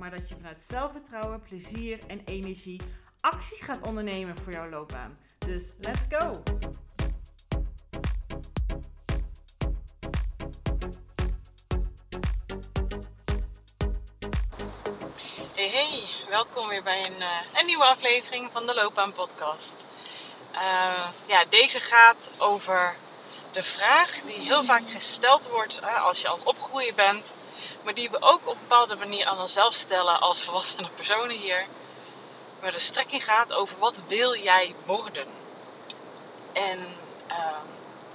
maar dat je vanuit zelfvertrouwen, plezier en energie actie gaat ondernemen voor jouw loopbaan. Dus let's go! Hey welkom weer bij een, uh, een nieuwe aflevering van de Loopbaan Podcast. Uh, ja, deze gaat over de vraag die heel vaak gesteld wordt uh, als je al opgroeien bent, maar die we ook op een bepaalde manier aan onszelf stellen als volwassene personen hier. Waar de strekking gaat over wat wil jij worden? En ehm,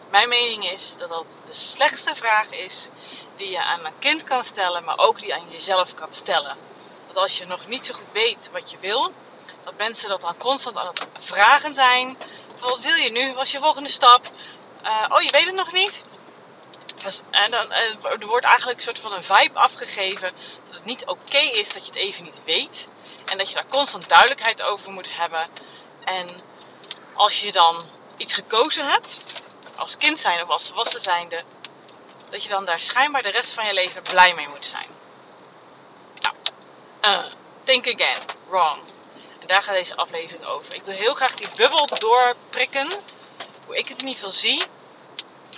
mijn mening is dat dat de slechtste vraag is die je aan een kind kan stellen, maar ook die aan jezelf kan stellen. Dat als je nog niet zo goed weet wat je wil, dat mensen dat dan constant aan het vragen zijn. Wat wil je nu? Wat is je volgende stap? Uh, oh, je weet het nog niet? En dan, er wordt eigenlijk een soort van een vibe afgegeven dat het niet oké is dat je het even niet weet. En dat je daar constant duidelijkheid over moet hebben. En als je dan iets gekozen hebt, als kind zijn of als volwassen zijnde, dat je dan daar schijnbaar de rest van je leven blij mee moet zijn. Nou, think again, wrong. En daar gaat deze aflevering over. Ik wil heel graag die bubbel doorprikken, hoe ik het in ieder geval zie.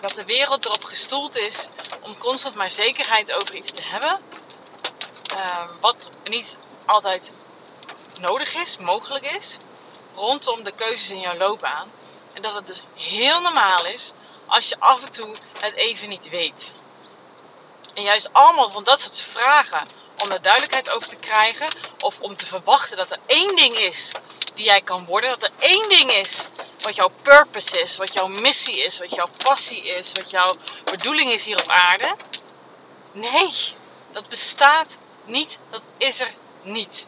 Dat de wereld erop gestoeld is om constant maar zekerheid over iets te hebben. Uh, wat niet altijd nodig is, mogelijk is, rondom de keuzes in jouw loopbaan. En dat het dus heel normaal is als je af en toe het even niet weet. En juist allemaal van dat soort vragen om er duidelijkheid over te krijgen of om te verwachten dat er één ding is die jij kan worden, dat er één ding is wat jouw purpose is, wat jouw missie is, wat jouw passie is, wat jouw bedoeling is hier op aarde. Nee, dat bestaat niet, dat is er niet.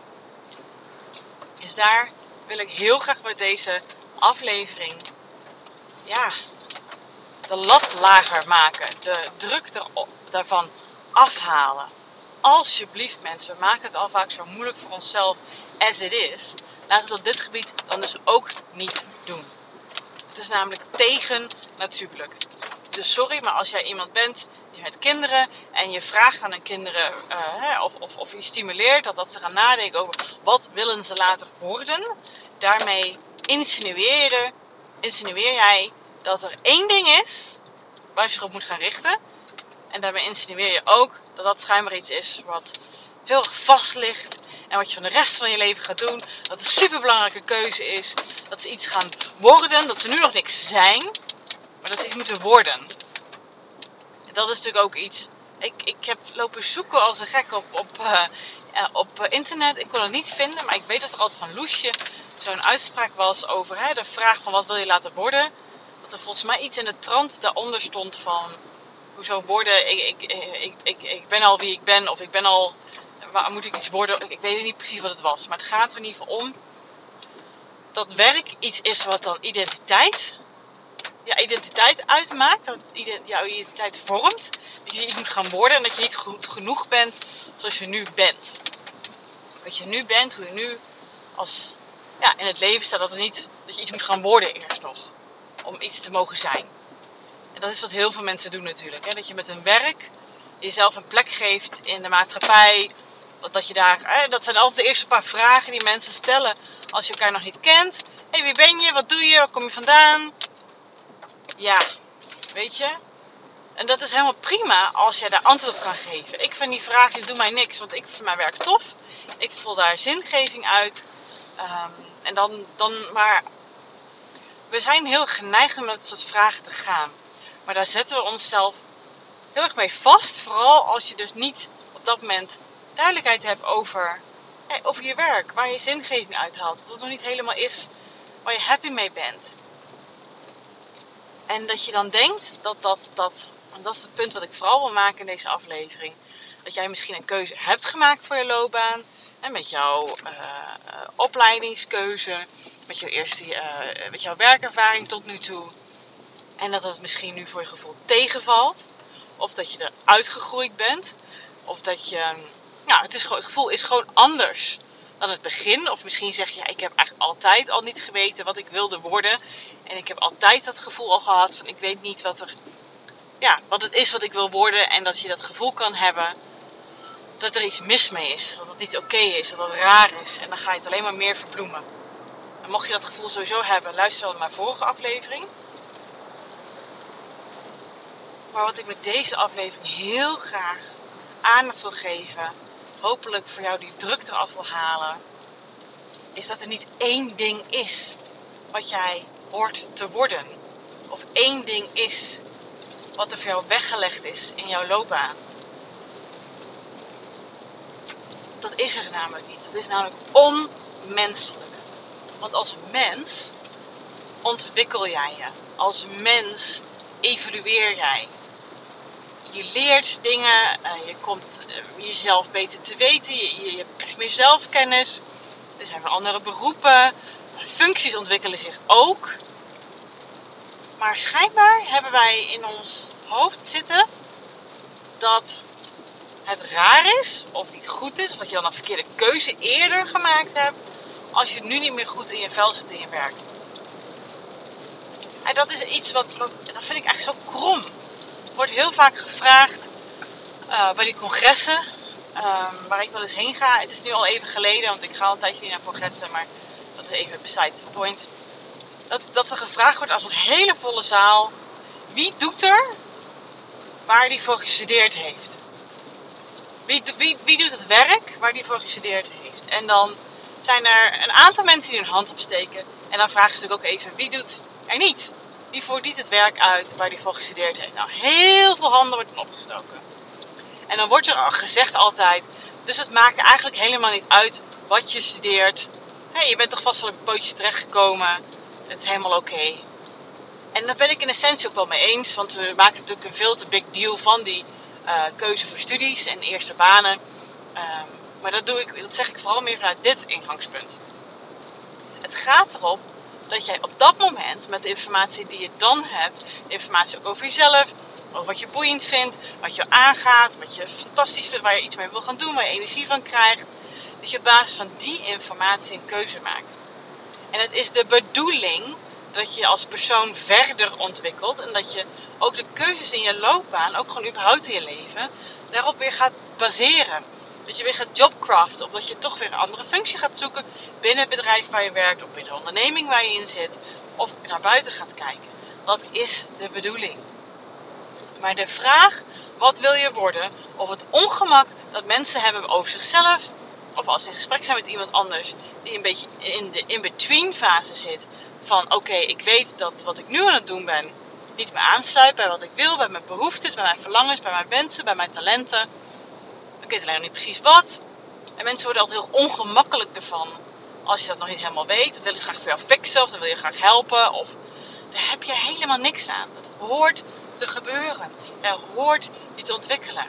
Dus daar wil ik heel graag met deze aflevering ja, de lat lager maken, de druk daarvan afhalen. Alsjeblieft mensen, we maken het al vaak zo moeilijk voor onszelf as it is. Laat het op dit gebied dan dus ook niet doen. Is namelijk tegen natuurlijk. Dus sorry, maar als jij iemand bent die met kinderen en je vraagt aan een kinderen hè, of, of, of je stimuleert dat, dat ze gaan nadenken over wat willen ze later worden, daarmee insinueer, insinueer jij dat er één ding is waar je zich op moet gaan richten. En daarmee insinueer je ook dat dat schijnbaar iets is wat heel erg vast ligt. En wat je van de rest van je leven gaat doen. Dat een superbelangrijke keuze is. Dat ze iets gaan worden. Dat ze nu nog niks zijn. Maar dat ze iets moeten worden. En dat is natuurlijk ook iets. Ik, ik heb lopen zoeken als een gek op, op, uh, op internet. Ik kon het niet vinden. Maar ik weet dat er altijd van Loesje zo'n uitspraak was over hè, de vraag van wat wil je laten worden dat er volgens mij iets in de trant daaronder stond van hoezo worden, ik, ik, ik, ik, ik ben al wie ik ben of ik ben al, waar moet ik iets worden, ik weet niet precies wat het was. Maar het gaat er geval om dat werk iets is wat dan identiteit, ja, identiteit uitmaakt, dat jouw identiteit vormt, dat je iets moet gaan worden en dat je niet goed genoeg bent zoals je nu bent. Wat je nu bent, hoe je nu als ja, in het leven staat, dat, het niet, dat je iets moet gaan worden eerst nog om iets te mogen zijn. En dat is wat heel veel mensen doen natuurlijk. Hè? Dat je met een werk jezelf een plek geeft in de maatschappij. Dat, je daar, hè? dat zijn altijd de eerste paar vragen die mensen stellen als je elkaar nog niet kent. Hey, wie ben je? Wat doe je? Waar kom je vandaan? Ja, weet je. En dat is helemaal prima als jij daar antwoord op kan geven. Ik vind die vragen, die doen mij niks, want ik vind mijn werk tof. Ik voel daar zingeving uit. Um, en dan, dan, maar we zijn heel geneigd om met dat soort vragen te gaan. Maar daar zetten we onszelf heel erg mee vast. Vooral als je dus niet op dat moment duidelijkheid hebt over, over je werk. Waar je zingeving uithaalt. Dat het nog niet helemaal is waar je happy mee bent. En dat je dan denkt dat dat, dat, en dat is het punt wat ik vooral wil maken in deze aflevering. Dat jij misschien een keuze hebt gemaakt voor je loopbaan. En met jouw uh, opleidingskeuze, met jouw eerste uh, met jouw werkervaring tot nu toe. En dat het misschien nu voor je gevoel tegenvalt. Of dat je eruit gegroeid bent. Of dat je. Ja, het, is gewoon, het gevoel is gewoon anders dan het begin. Of misschien zeg je, ik heb eigenlijk altijd al niet geweten wat ik wilde worden. En ik heb altijd dat gevoel al gehad van ik weet niet wat, er, ja, wat het is wat ik wil worden. En dat je dat gevoel kan hebben dat er iets mis mee is. Dat het niet oké is, dat het raar is. En dan ga je het alleen maar meer verbloemen. En mocht je dat gevoel sowieso hebben, luister dan naar vorige aflevering. Maar wat ik met deze aflevering heel graag aandacht wil geven, hopelijk voor jou die druk eraf wil halen, is dat er niet één ding is wat jij hoort te worden. Of één ding is wat er voor jou weggelegd is in jouw loopbaan. Dat is er namelijk niet. Dat is namelijk onmenselijk. Want als mens ontwikkel jij je. Als mens evolueer jij. Je leert dingen, eh, je komt eh, jezelf beter te weten, je, je krijgt meer zelfkennis. Er zijn weer andere beroepen. Functies ontwikkelen zich ook. Maar schijnbaar hebben wij in ons hoofd zitten dat het raar is, of niet goed is, of dat je dan een verkeerde keuze eerder gemaakt hebt, als je nu niet meer goed in je vel zit in je werk. En dat is iets wat, wat dat vind ik echt zo krom. Wordt heel vaak gevraagd uh, bij die congressen, um, waar ik wel eens heen ga. Het is nu al even geleden, want ik ga al een tijdje naar congressen, maar dat is even besides the point. Dat, dat er gevraagd wordt als een hele volle zaal, wie doet er waar hij voor gestudeerd heeft? Wie, wie, wie doet het werk waar hij voor gestudeerd heeft? En dan zijn er een aantal mensen die hun hand opsteken. En dan vragen ze natuurlijk ook even, wie doet er niet? Die voert niet het werk uit waar hij voor gestudeerd heeft. Nou, heel veel handen worden opgestoken. En dan wordt er gezegd altijd, dus het maakt eigenlijk helemaal niet uit wat je studeert. Hey, je bent toch vast wel op pootjes terechtgekomen. Het is helemaal oké. En daar ben ik in essentie ook wel mee eens. Want we maken natuurlijk een veel te big deal van die uh, keuze voor studies en eerste banen. Um, maar dat, doe ik, dat zeg ik vooral meer vanuit dit ingangspunt. Het gaat erop dat jij op dat moment met de informatie die je dan hebt, informatie over jezelf, over wat je boeiend vindt, wat je aangaat, wat je fantastisch vindt, waar je iets mee wil gaan doen, waar je energie van krijgt, dat je op basis van die informatie een keuze maakt. En het is de bedoeling dat je als persoon verder ontwikkelt en dat je ook de keuzes in je loopbaan, ook gewoon überhaupt in je leven, daarop weer gaat baseren. Dat je weer gaat jobcraften of dat je toch weer een andere functie gaat zoeken binnen het bedrijf waar je werkt of binnen de onderneming waar je in zit of naar buiten gaat kijken. Wat is de bedoeling? Maar de vraag, wat wil je worden, of het ongemak dat mensen hebben over zichzelf, of als ze in gesprek zijn met iemand anders die een beetje in de in-between fase zit, van oké, ik weet dat wat ik nu aan het doen ben niet meer aansluit bij wat ik wil, bij mijn behoeftes, bij mijn verlangens, bij mijn wensen, bij mijn talenten. Ik weet alleen nog niet precies wat. En mensen worden altijd heel ongemakkelijk ervan als je dat nog niet helemaal weet. Dan willen ze graag voor jou fixen of dan wil je graag helpen. Of daar heb je helemaal niks aan. Dat hoort te gebeuren. Er hoort je te ontwikkelen.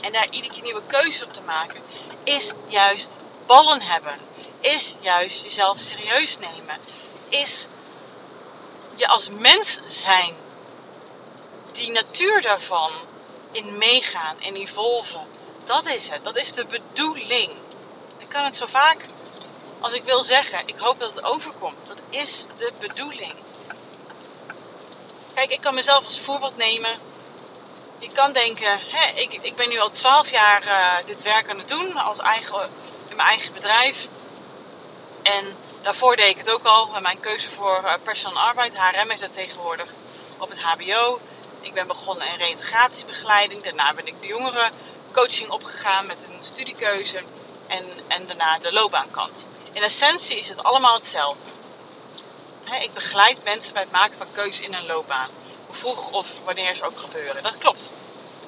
En daar iedere keer nieuwe keuzes op te maken, is juist ballen hebben. Is juist jezelf serieus nemen. Is je als mens zijn. Die natuur daarvan in meegaan en evolven. Dat is het. Dat is de bedoeling. Ik kan het zo vaak als ik wil zeggen. Ik hoop dat het overkomt. Dat is de bedoeling. Kijk, ik kan mezelf als voorbeeld nemen. Je kan denken, hè, ik, ik ben nu al 12 jaar uh, dit werk aan het doen als eigen, in mijn eigen bedrijf. En daarvoor deed ik het ook al. Mijn keuze voor uh, arbeid, HRM heeft dat tegenwoordig op het HBO. Ik ben begonnen in reïntegratiebegeleiding. Daarna ben ik de jongeren coaching opgegaan met een studiekeuze. En, en daarna de loopbaankant. In essentie is het allemaal hetzelfde. ik begeleid mensen bij het maken van keuzes in een loopbaan. Hoe vroeg of wanneer ze ook gebeuren. Dat klopt.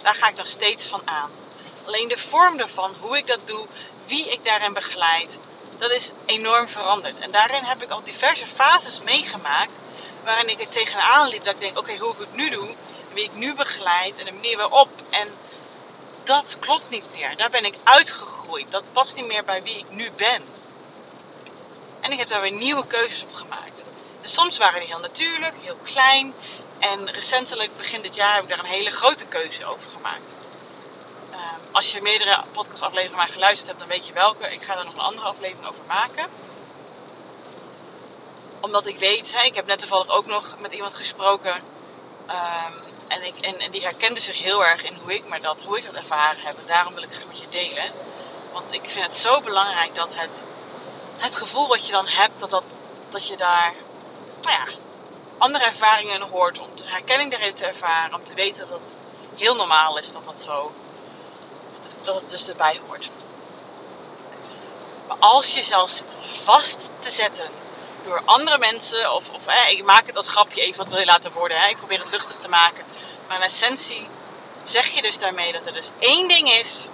Daar ga ik nog steeds van aan. Alleen de vorm ervan, hoe ik dat doe, wie ik daarin begeleid, dat is enorm veranderd. En daarin heb ik al diverse fases meegemaakt waarin ik er tegenaan liep dat ik denk, oké, hoe ik het nu doe, wie ik nu begeleid en de manier waarop. En dat klopt niet meer. Daar ben ik uitgegroeid. Dat past niet meer bij wie ik nu ben. En ik heb daar weer nieuwe keuzes op gemaakt. En soms waren die heel natuurlijk, heel klein. En recentelijk, begin dit jaar, heb ik daar een hele grote keuze over gemaakt. Ehm, als je meerdere podcastafleveringen maar geluisterd hebt, dan weet je welke. Ik ga er nog een andere aflevering over maken. Omdat ik weet, hè, ik heb net toevallig ook nog met iemand gesproken. Ehm, en, ik, en, die herkende zich heel erg in hoe ik, maar dat, hoe ik dat ervaren heb. En daarom wil ik het met je delen. Want ik vind het zo belangrijk dat het, het gevoel wat je dan hebt, dat, dat, dat je daar nou ja, andere ervaringen hoort. Om herkenning daarin te ervaren. Om te weten dat het heel normaal is dat dat zo, dat het dus erbij hoort. Maar als je zelf zit vast te zetten door andere mensen, of, of ik maak het als grapje even wat wil je laten worden, hè, ik probeer het luchtig te maken. Maar in essentie zeg je dus daarmee dat er dus één ding is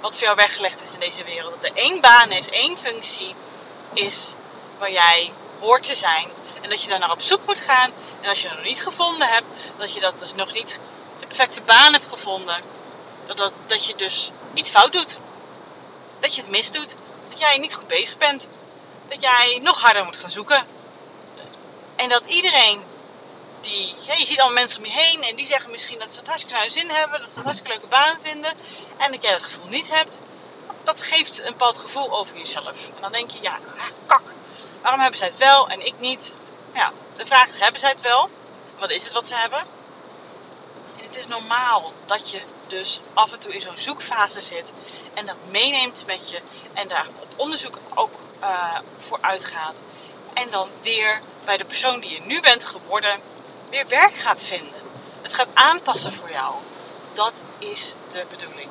wat voor jou weggelegd is in deze wereld. Dat er één baan is, één functie is waar jij hoort te zijn. En dat je daar naar op zoek moet gaan. En als je dat nog niet gevonden hebt, dat je dat dus nog niet de perfecte baan hebt gevonden. Dat, dat, dat je dus iets fout doet. Dat je het misdoet. Dat jij niet goed bezig bent. Dat jij nog harder moet gaan zoeken. En dat iedereen die, je ziet allemaal mensen om je heen en die zeggen misschien dat ze het hartstikke naar zin hebben, dat ze een hartstikke leuke baan vinden en dat jij dat gevoel niet hebt. Dat geeft een bepaald gevoel over jezelf. En dan denk je, ja, ah, kak, waarom hebben zij het wel en ik niet? Ja, de vraag is, hebben zij het wel? Wat is het wat ze hebben? En het is normaal dat je dus af en toe in zo'n zoekfase zit en dat meeneemt met je en daar op onderzoek ook uh, voor uitgaat. En dan weer bij de persoon die je nu bent geworden, weer werk gaat vinden. Het gaat aanpassen voor jou. Dat is de bedoeling.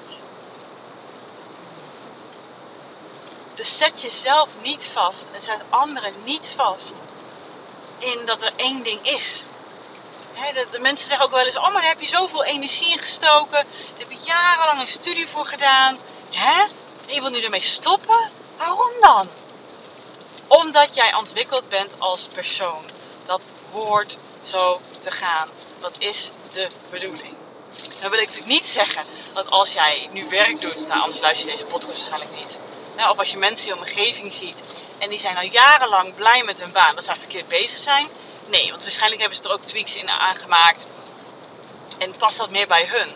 Dus zet jezelf niet vast en zet anderen niet vast in dat er één ding is. de, mensen zeggen ook wel eens: Oh, maar daar heb je zoveel energie in gestoken. Daar heb je jarenlang een studie voor gedaan. Hè? En je wil nu ermee stoppen? Waarom dan? Omdat jij ontwikkeld bent als persoon. Dat hoort zo te gaan. Dat is de bedoeling. Dan wil ik natuurlijk niet zeggen dat als jij nu werk doet, nou anders luister je deze podcast waarschijnlijk niet. of als je mensen in je omgeving ziet en die zijn al jarenlang blij met hun baan, dat zij verkeerd bezig zijn. Nee, want waarschijnlijk hebben ze er ook tweaks in aangemaakt en past dat meer bij hun.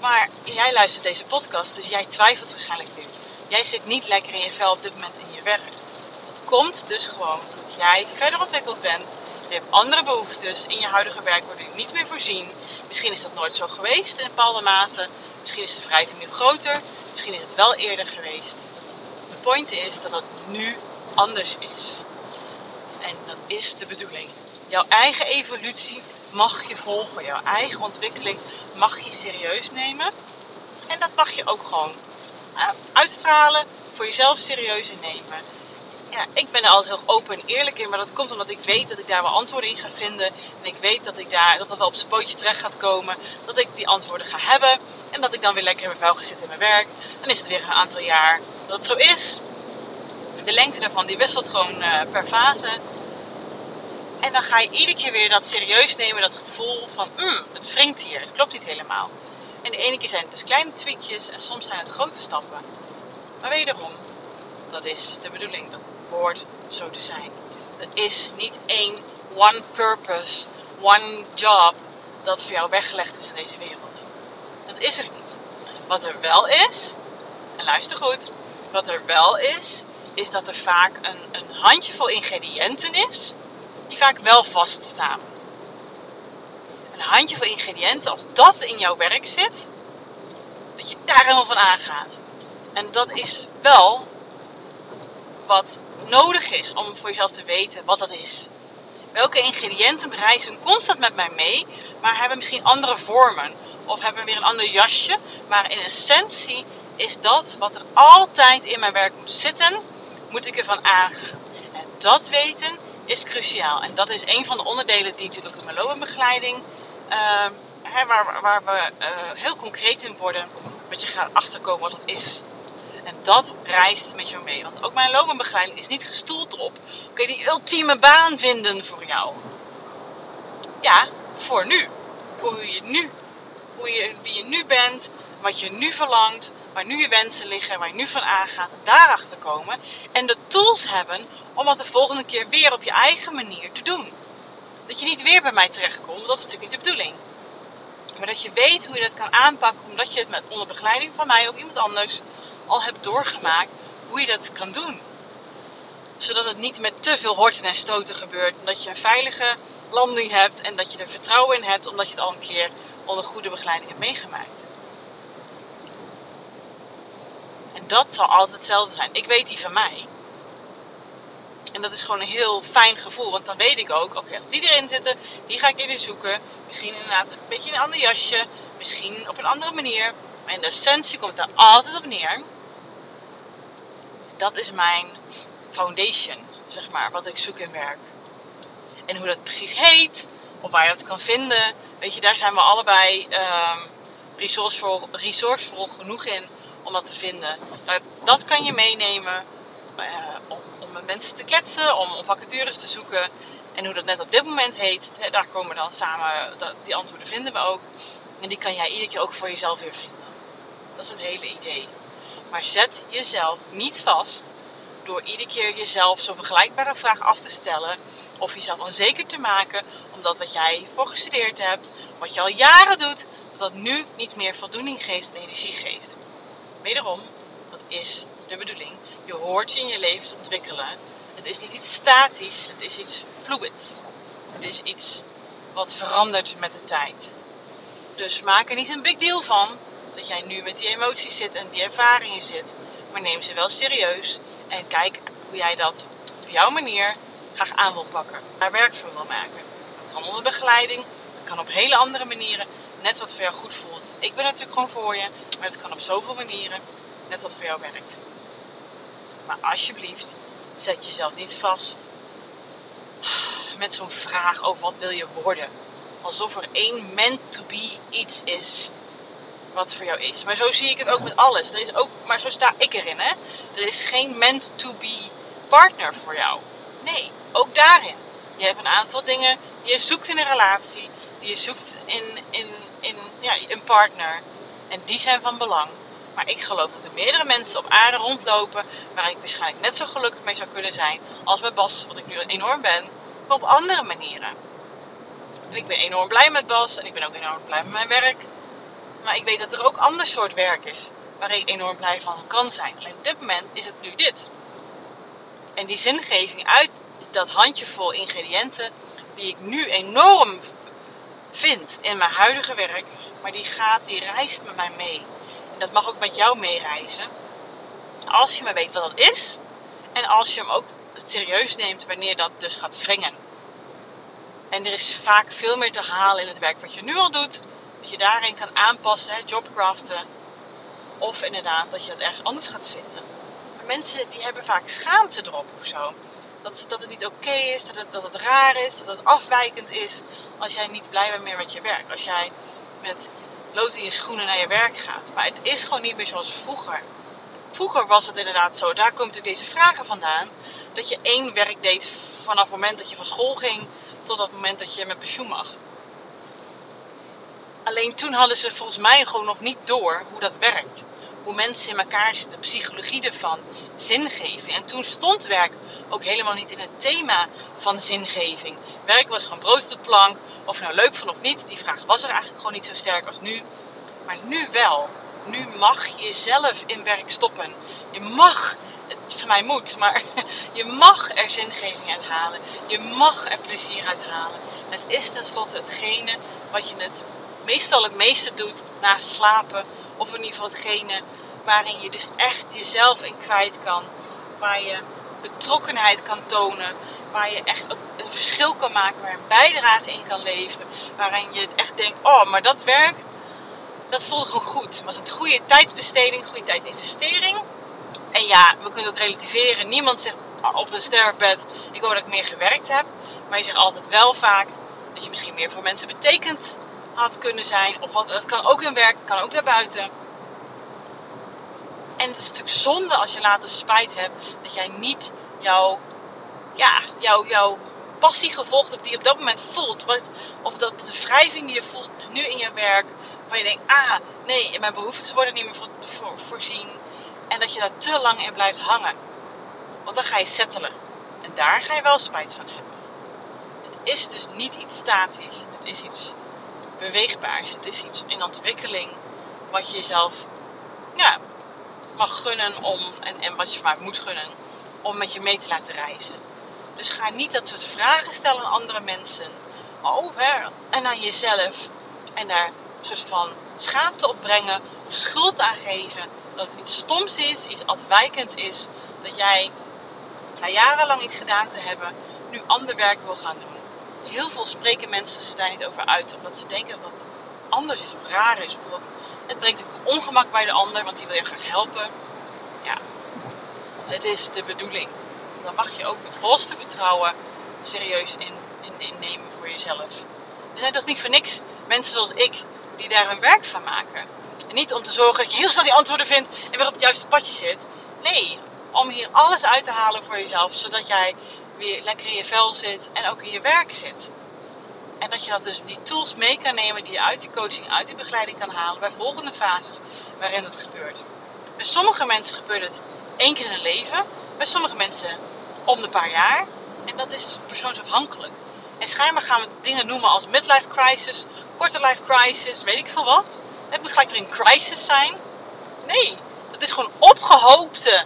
Maar jij luistert deze podcast, dus jij twijfelt waarschijnlijk nu. Jij zit niet lekker in je vel op dit moment in je werk. Dat komt dus gewoon dat jij verder ontwikkeld bent je hebt andere behoeftes in je huidige werk worden niet meer voorzien. Misschien is dat nooit zo geweest in bepaalde mate. Misschien is de wrijving nu groter. Misschien is het wel eerder geweest. De point is dat het nu anders is. En dat is de bedoeling. Jouw eigen evolutie mag je volgen. Jouw eigen ontwikkeling mag je serieus nemen. En dat mag je ook gewoon eh, uitstralen, voor jezelf serieus nemen ja, ik ben er altijd heel open en eerlijk in. Maar dat komt omdat ik weet dat ik daar wel antwoorden in ga vinden. En ik weet dat ik daar, dat het wel op zijn pootjes terecht gaat komen. Dat ik die antwoorden ga hebben. En dat ik dan weer lekker in mijn vuil ga zitten in mijn werk. Dan is het weer een aantal jaar dat het zo is. De lengte daarvan die wisselt gewoon uh, per fase. En dan ga je iedere keer weer dat serieus nemen. Dat gevoel van, mm, het wringt hier. Het klopt niet helemaal. En de ene keer zijn het dus kleine tweakjes. En soms zijn het grote stappen. Maar wederom, dat is de bedoeling. Dat zo te zijn. Er is niet één one purpose, one job dat voor jou weggelegd is in deze wereld. Dat is er niet. Wat er wel is, en luister goed, wat er wel is, is dat er vaak een, een handjevol ingrediënten is die vaak wel vaststaan. Een handjevol ingrediënten, als dat in jouw werk zit, dat je daar helemaal van aangaat. En dat is wel wat nodig is om voor jezelf te weten wat dat is. Welke ingrediënten reizen constant met mij mee, maar hebben misschien andere vormen of hebben weer een ander jasje. Maar in essentie is dat wat er altijd in mijn werk moet zitten, moet ik ervan aangaan. En dat weten is cruciaal. En dat is een van de onderdelen die natuurlijk in mijn loopbaanbegeleiding, uh, waar, waar, we uh, heel concreet in worden, dat je gaat achterkomen wat het is. En dat reist met jou mee. Want ook mijn loopbaanbegeleiding is niet gestoeld op. Je die ultieme baan vinden voor jou? Ja, voor nu. Voor hoe je nu, hoe je, wie je nu bent, wat je nu verlangt, waar nu je wensen liggen, waar je nu van aangaat, daarachter komen. En de tools hebben om dat de volgende keer weer op je eigen manier te doen. Dat je niet weer bij mij terechtkomt, dat is natuurlijk niet de bedoeling. Maar dat je weet hoe je dat kan aanpakken, omdat je het met onder begeleiding van mij of iemand anders al hebt doorgemaakt, hoe je dat kan doen. Zodat het niet met te veel horten en stoten gebeurt. Dat je een veilige landing hebt en dat je er vertrouwen in hebt, omdat je het al een keer onder goede begeleiding hebt meegemaakt. En dat zal altijd hetzelfde zijn. Ik weet die van mij. En dat is gewoon een heel fijn gevoel. Want dan weet ik ook, oké, als die erin zitten, die ga ik even zoeken. Misschien inderdaad een beetje in een ander jasje. Misschien op een andere manier. Maar in de essentie komt het er altijd op neer. Dat is mijn foundation, zeg maar, wat ik zoek in werk. En hoe dat precies heet, of waar je dat kan vinden. Weet je, daar zijn we allebei um, resourcevol, genoeg in om dat te vinden. Nou, dat kan je meenemen uh, om, om, met mensen te kletsen, om, om, vacatures te zoeken. En hoe dat net op dit moment heet, daar komen dan samen, die antwoorden vinden we ook. En die kan jij iedere keer ook voor jezelf weer vinden. Dat is het hele idee. Maar zet jezelf niet vast door iedere keer jezelf zo'n vergelijkbare vraag af te stellen. Of jezelf onzeker te maken omdat wat jij voor gestudeerd hebt, wat je al jaren doet, dat dat nu niet meer voldoening geeft en energie geeft. Wederom, dat is de bedoeling. Je hoort je in je leven te ontwikkelen. Het is niet iets statisch, het is iets fluids. Het is iets wat verandert met de tijd. Dus maak er niet een big deal van dat jij nu met die emoties zit en die ervaringen zit. Maar neem ze wel serieus en kijk hoe jij dat op jouw manier graag aan wil pakken. Daar werk van wil maken. Dat kan onder begeleiding, het kan op hele andere manieren. Net wat voor jou goed voelt. Ik ben natuurlijk gewoon voor je, maar het kan op zoveel manieren. Net wat voor jou werkt. Maar alsjeblieft, zet jezelf niet vast met zo'n vraag over wat wil je worden. Alsof er één meant to be iets is wat voor jou is. Maar zo zie ik het ook met alles. Er is ook, maar zo sta ik erin. Hè? Er is geen meant to be partner voor jou. Nee, ook daarin. Je hebt een aantal dingen je zoekt in een relatie, die je zoekt in, in, in ja, een partner. En die zijn van belang. Maar ik geloof dat er meerdere mensen op aarde rondlopen waar ik waarschijnlijk net zo gelukkig mee zou kunnen zijn als met Bas, wat ik nu enorm ben, maar op andere manieren. En ik ben enorm blij met Bas en ik ben ook enorm blij met mijn werk. Maar ik weet dat er ook ander soort werk is waar ik enorm blij van kan zijn. Alleen op dit moment is het nu dit. En die zingeving uit dat handjevol ingrediënten die ik nu enorm vind in mijn huidige werk, maar die gaat, die reist met mij mee. En dat mag ook met jou meereizen. Als je maar weet wat dat is en als je hem ook serieus neemt wanneer dat dus gaat wringen. En er is vaak veel meer te halen in het werk wat je nu al doet dat je daarin kan aanpassen, jobcraften. Of inderdaad dat je dat ergens anders gaat vinden. Maar mensen die hebben vaak schaamte erop of zo. Dat, dat het niet oké is, dat het, dat het raar is, dat het afwijkend is. Als jij niet blij bent meer met je werk. Als jij met lood in je schoenen naar je werk gaat. Maar het is gewoon niet meer zoals vroeger. Vroeger was het inderdaad zo, daar komt natuurlijk deze vragen vandaan. Dat je één werk deed vanaf het moment dat je van school ging tot het moment dat je met pensioen mag. Alleen toen hadden ze volgens mij gewoon nog niet door hoe dat werkt. Hoe mensen in elkaar zitten, psychologie ervan, zingeving. En toen stond werk ook helemaal niet in het thema van zingeving. Werk was gewoon brood de plank. Of nou leuk vond of niet, die vraag was er eigenlijk gewoon niet zo sterk als nu. Maar nu wel. Nu mag je jezelf in werk stoppen. Je mag, het voor mij moet, maar je mag er zingeving uit halen. Je mag er plezier uit halen. Het is tenslotte hetgene wat je het meestal het meeste doet na slapen. Of in ieder geval hetgene waarin je dus echt jezelf in kwijt kan. Waar je betrokkenheid kan tonen. Waar je echt een verschil kan maken. Waar een bijdrage in kan leveren. Waarin je echt denkt, oh, maar dat werk, dat voelt gewoon goed. Maar het is goede tijdsbesteding, goede tijdsinvestering. En ja, we kunnen ook relativeren. Niemand zegt op een sterfbed, ik hoor dat ik meer gewerkt heb. Maar je zegt altijd wel vaak dat je misschien meer voor mensen betekent kunnen zijn. Of wat, dat kan ook in werk, kan ook daarbuiten. En het is natuurlijk zonde als je later spijt hebt dat jij niet jouw, ja, jouw, jouw passie gevolgd hebt die je op dat moment voelt. Wat, of dat de wrijving die je voelt nu in je werk Waar je denkt, ah, nee, mijn behoeftes worden niet meer voor, voor, voorzien. En dat je daar te lang in blijft hangen. Want dan ga je settelen. En daar ga je wel spijt van hebben. Het is dus niet iets statisch. Het is iets beweegbaars. Het is iets in ontwikkeling. Wat je jezelf mag gunnen om. En, wat je maar moet gunnen. Om met je mee te laten reizen. Dus ga niet dat soort vragen stellen aan andere mensen. Over en aan jezelf. En daar een soort van schaamte op brengen. Of schuld aan geven. Dat het iets stoms is, iets afwijkends is. Dat jij na jarenlang iets gedaan te hebben, nu ander werk wil gaan doen. Heel veel spreken mensen zich daar niet over uit, omdat ze denken dat dat anders is of raar is. Omdat het brengt ook ongemak bij de ander, want die wil je graag helpen. Ja, het is de bedoeling. Dan mag je ook met volste vertrouwen serieus in, in, innemen voor jezelf. Er zijn toch niet voor niks mensen zoals ik die daar hun werk van maken. En niet om te zorgen dat je heel snel die antwoorden vindt en weer op het juiste padje zit. Nee, om hier alles uit te halen voor jezelf, zodat jij lekker in je vel zit en ook in je werk zit. En dat je dat dus die tools mee kan nemen die je uit die coaching, uit die begeleiding kan halen bij volgende fases waarin het gebeurt. Bij sommige mensen gebeurt het één keer in een leven, bij sommige mensen om de paar jaar. En dat is persoonsafhankelijk. En schijnbaar gaan we dingen noemen als midlife crisis, quarter life crisis, weet ik veel wat. Het moet gelijk weer een crisis zijn. Nee, dat is gewoon opgehoopte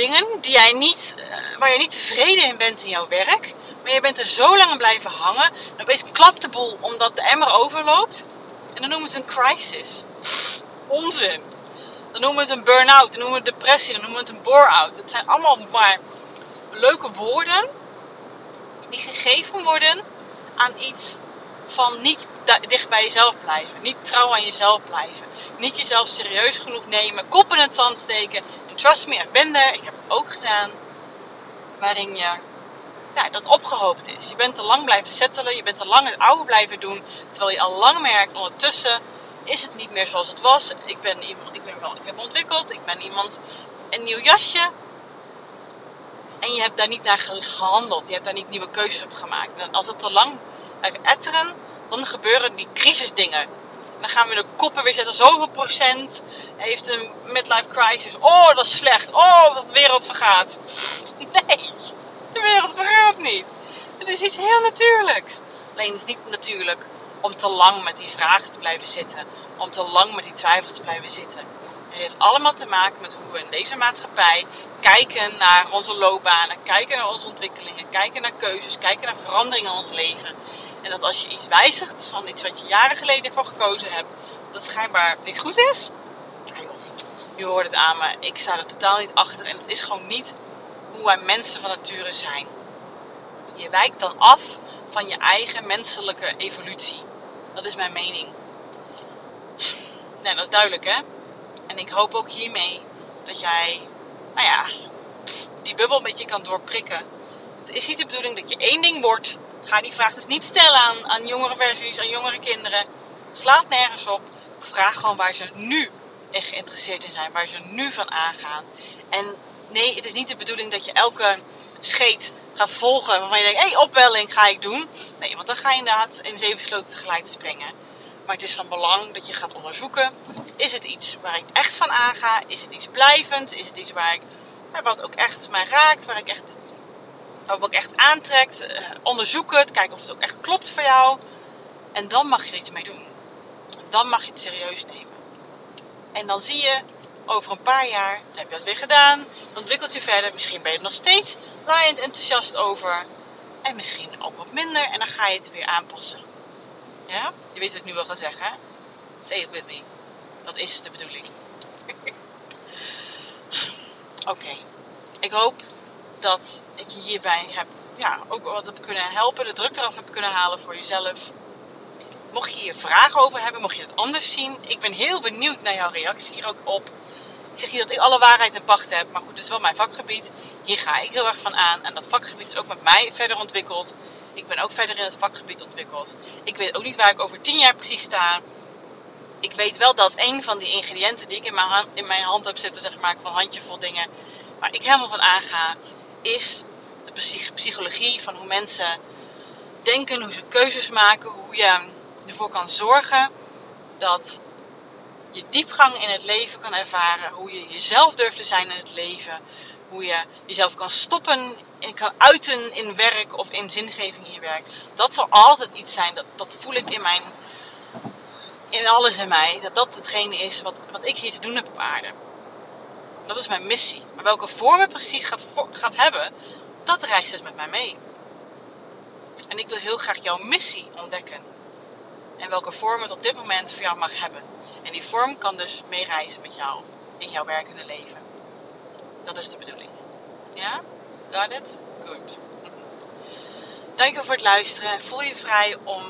dingen die jij niet, eh, waar je niet tevreden in bent in jouw werk. Maar je bent er zo lang blijven hangen. Dan opeens klapt de boel omdat de emmer overloopt. En dan noemen we het een crisis. onzin. Dan noemen we het een burn-out. Dan noemen we het depressie. Dan noemen we het een bore-out. Het zijn allemaal maar leuke woorden. Die gegeven worden aan iets van niet dicht bij jezelf blijven. Niet trouw aan jezelf blijven. Niet jezelf serieus genoeg nemen. Kop in het zand steken. En trust me, ik ben er. Ik heb het ook gedaan. Waarin je ja, dat opgehoopt is. Je bent te lang blijven settelen. Je bent te lang het oude blijven doen. Terwijl je al lang merkt ondertussen is het niet meer zoals het was. Ik ben iemand, ik ben wel, ik heb ontwikkeld. Ik ben iemand, een nieuw jasje. En je hebt daar niet naar gehandeld. Je hebt daar niet nieuwe keuzes op gemaakt. En als het te lang blijft etteren, dan gebeuren die crisisdingen. En dan gaan we de koppen weer zetten. Zoveel procent heeft een midlife crisis. Oh, dat is slecht. Oh, de wereld vergaat. Nee, de wereld vergaat niet. Het is iets heel natuurlijks. Alleen het is niet natuurlijk om te lang met die vragen te blijven zitten. Om te lang met die twijfels te blijven zitten. Het heeft allemaal te maken met hoe we in deze maatschappij kijken naar onze loopbanen, kijken naar onze ontwikkelingen, kijken naar keuzes, kijken naar veranderingen in ons leven. Dat als je iets wijzigt van iets wat je jaren geleden voor gekozen hebt, dat schijnbaar niet goed is. Je hoort het aan me, ik sta er totaal niet achter en het is gewoon niet hoe wij mensen van nature zijn. Je wijkt dan af van je eigen menselijke evolutie. Dat is mijn mening. Nee, dat is duidelijk hè. En ik hoop ook hiermee dat jij, nou ja, die bubbel een beetje kan doorprikken. Het is niet de bedoeling dat je één ding wordt. Ga die vraag dus niet stellen aan, aan jongere versies, aan jongere kinderen. Slaat nergens op. Vraag gewoon waar ze nu in geïnteresseerd in zijn, waar ze nu van aangaan. En nee, het is niet de bedoeling dat je elke scheet gaat volgen waarvan je denkt, hé, hey, opwelling ga ik doen. Nee, want dan ga je inderdaad in zeven sloten tegelijk springen. Maar het is van belang dat je gaat onderzoeken, is het iets waar ik echt van aanga? Is het iets blijvend? Is het iets waar ik, wat ook echt mij raakt, waar ik echt, wat ook echt aantrekt? Uh, onderzoek het, kijk of het ook echt klopt voor jou. En dan mag je er iets mee doen. Dan mag je het serieus nemen. En dan zie je over een paar jaar, heb je dat weer gedaan, ontwikkelt je verder. Misschien ben je er nog steeds laaiend enthousiast over. En misschien ook wat minder. En dan ga je het weer aanpassen. Ja? Je weet wat ik nu wil gaan zeggen. Say it with me. Dat is de bedoeling. Oké. Ik hoop dat ik je hierbij heb, ja, ook wat heb kunnen helpen. De druk eraf heb kunnen halen voor jezelf. Mocht je hier vragen over hebben, mocht je het anders zien. Ik ben heel benieuwd naar jouw reactie hier ook op. Ik zeg niet dat ik alle waarheid in pacht heb, maar goed, het is wel mijn vakgebied. Hier ga ik heel erg van aan. En dat vakgebied is ook met mij verder ontwikkeld. Ik ben ook verder in het vakgebied ontwikkeld. Ik weet ook niet waar ik over tien jaar precies sta. Ik weet wel dat een van die ingrediënten die ik in mijn hand, in mijn hand heb zitten, zeg maar, van handjevol dingen, waar ik helemaal van aanga, is de psychologie van hoe mensen denken, hoe ze keuzes maken, hoe je ervoor kan zorgen dat je diepgang in het leven kan ervaren. Hoe je jezelf durft te zijn in het leven. Hoe je jezelf kan stoppen en kan uiten in werk of in zingeving in je werk. Dat zal altijd iets zijn. Dat, dat voel ik in mijn. In alles in mij. Dat dat hetgene is wat, wat ik hier te doen heb op aarde. Dat is mijn missie. Maar welke vorm het precies gaat, gaat hebben, dat reist dus met mij mee. En ik wil heel graag jouw missie ontdekken. En welke vorm het op dit moment voor jou mag hebben. En die vorm kan dus meereizen met jou in jouw werkende leven. Dat is de bedoeling. Ja? Got it? Good. Dankjewel voor het luisteren. Voel je vrij om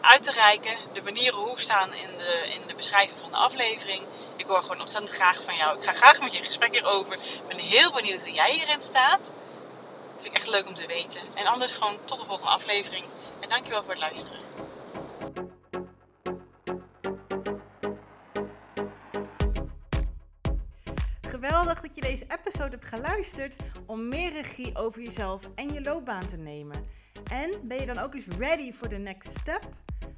uit te reiken. De manieren hoe staan in de, in de beschrijving van de aflevering. Ik hoor gewoon ontzettend graag van jou. Ik ga graag met je in gesprek hierover. Ik ben heel benieuwd hoe jij hierin staat. Vind ik echt leuk om te weten. En anders gewoon tot de volgende aflevering. En dankjewel voor het luisteren. Geweldig dat je deze episode hebt geluisterd om meer regie over jezelf en je loopbaan te nemen. En ben je dan ook eens ready voor de next step?